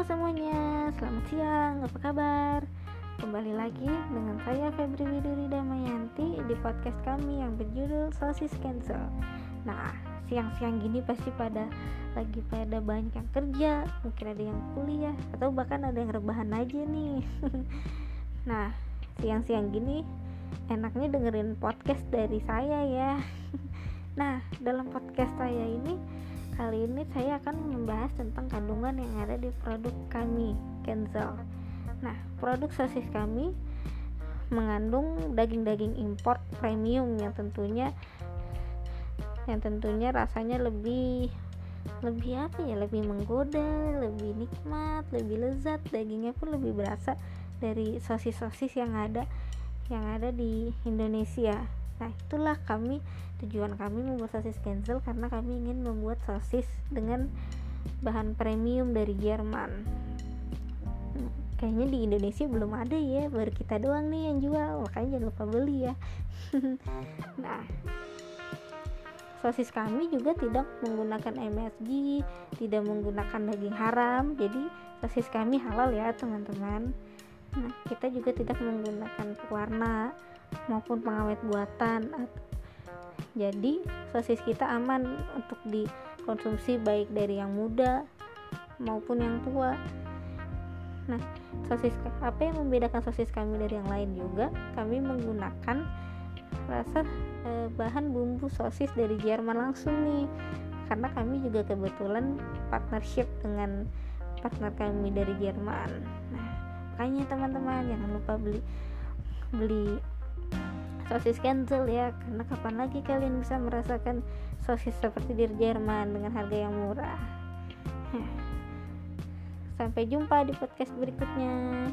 Halo semuanya, selamat siang, apa kabar? Kembali lagi dengan saya Febri Widuri Damayanti di podcast kami yang berjudul Sosis Cancel. Nah, siang-siang gini pasti pada lagi pada banyak yang kerja, mungkin ada yang kuliah, atau bahkan ada yang rebahan aja nih. Nah, siang-siang gini enaknya dengerin podcast dari saya ya. Nah, dalam podcast saya ini kali ini saya akan membahas tentang kandungan yang ada di produk kami, Cancel Nah, produk sosis kami mengandung daging-daging import premium yang tentunya yang tentunya rasanya lebih lebih apa ya lebih menggoda lebih nikmat lebih lezat dagingnya pun lebih berasa dari sosis-sosis yang ada yang ada di Indonesia nah itulah kami tujuan kami membuat sosis cancel karena kami ingin membuat sosis dengan bahan premium dari Jerman. Kayaknya di Indonesia belum ada ya baru kita doang nih yang jual makanya jangan lupa beli ya. Nah sosis kami juga tidak menggunakan MSG tidak menggunakan daging haram jadi sosis kami halal ya teman-teman. Nah kita juga tidak menggunakan warna maupun pengawet buatan. Jadi sosis kita aman untuk dikonsumsi baik dari yang muda maupun yang tua. Nah sosis apa yang membedakan sosis kami dari yang lain juga? Kami menggunakan rasa e, bahan bumbu sosis dari Jerman langsung nih. Karena kami juga kebetulan partnership dengan partner kami dari Jerman. Nah makanya teman-teman jangan lupa beli beli sosis cancel ya. Karena kapan lagi kalian bisa merasakan sosis seperti di Jerman dengan harga yang murah. Sampai jumpa di podcast berikutnya.